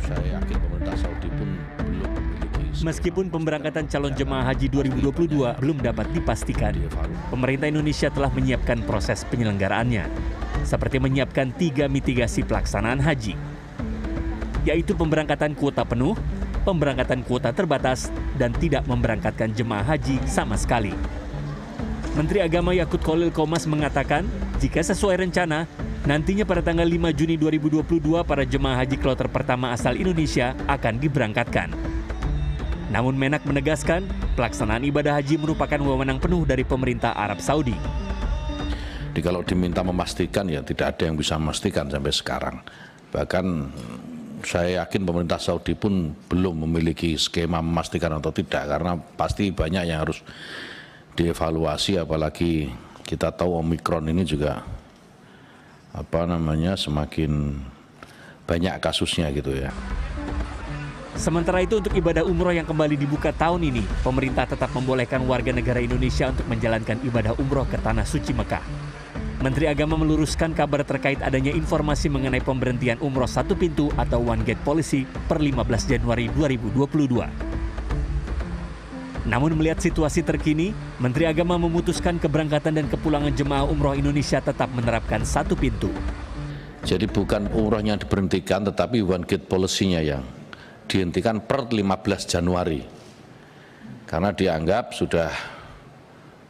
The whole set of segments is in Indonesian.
saya yakin pemerintah Saudi pun belum memiliki Meskipun pemberangkatan calon jemaah haji 2022 belum dapat dipastikan, pemerintah Indonesia telah menyiapkan proses penyelenggaraannya, seperti menyiapkan tiga mitigasi pelaksanaan haji, yaitu pemberangkatan kuota penuh, pemberangkatan kuota terbatas, dan tidak memberangkatkan jemaah haji sama sekali. Menteri Agama Yakut Kolil Komas mengatakan, jika sesuai rencana, nantinya pada tanggal 5 Juni 2022 para jemaah haji kloter pertama asal Indonesia akan diberangkatkan. Namun Menak menegaskan, pelaksanaan ibadah haji merupakan wewenang penuh dari pemerintah Arab Saudi. Jadi kalau diminta memastikan ya tidak ada yang bisa memastikan sampai sekarang. Bahkan saya yakin pemerintah Saudi pun belum memiliki skema memastikan atau tidak karena pasti banyak yang harus dievaluasi apalagi kita tahu Omikron ini juga apa namanya semakin banyak kasusnya gitu ya. Sementara itu untuk ibadah umroh yang kembali dibuka tahun ini, pemerintah tetap membolehkan warga negara Indonesia untuk menjalankan ibadah umroh ke Tanah Suci Mekah. Menteri Agama meluruskan kabar terkait adanya informasi mengenai pemberhentian umroh satu pintu atau one gate policy per 15 Januari 2022. Namun melihat situasi terkini, Menteri Agama memutuskan keberangkatan dan kepulangan jemaah umroh Indonesia tetap menerapkan satu pintu. Jadi bukan umrohnya diberhentikan tetapi one gate policy-nya yang dihentikan per 15 Januari karena dianggap sudah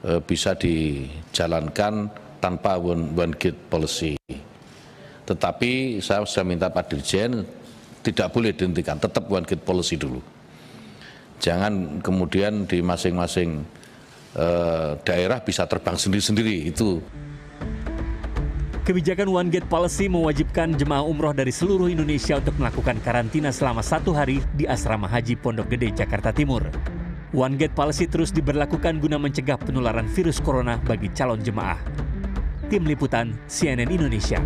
e, bisa dijalankan tanpa one, one gate policy. Tetapi saya sudah minta Pak Dirjen tidak boleh dihentikan, tetap one gate policy dulu. Jangan kemudian di masing-masing e, daerah bisa terbang sendiri-sendiri itu. Kebijakan One Gate Policy mewajibkan jemaah umroh dari seluruh Indonesia untuk melakukan karantina selama satu hari di Asrama Haji Pondok Gede, Jakarta Timur. One Gate Policy terus diberlakukan guna mencegah penularan virus corona bagi calon jemaah. Tim Liputan CNN Indonesia.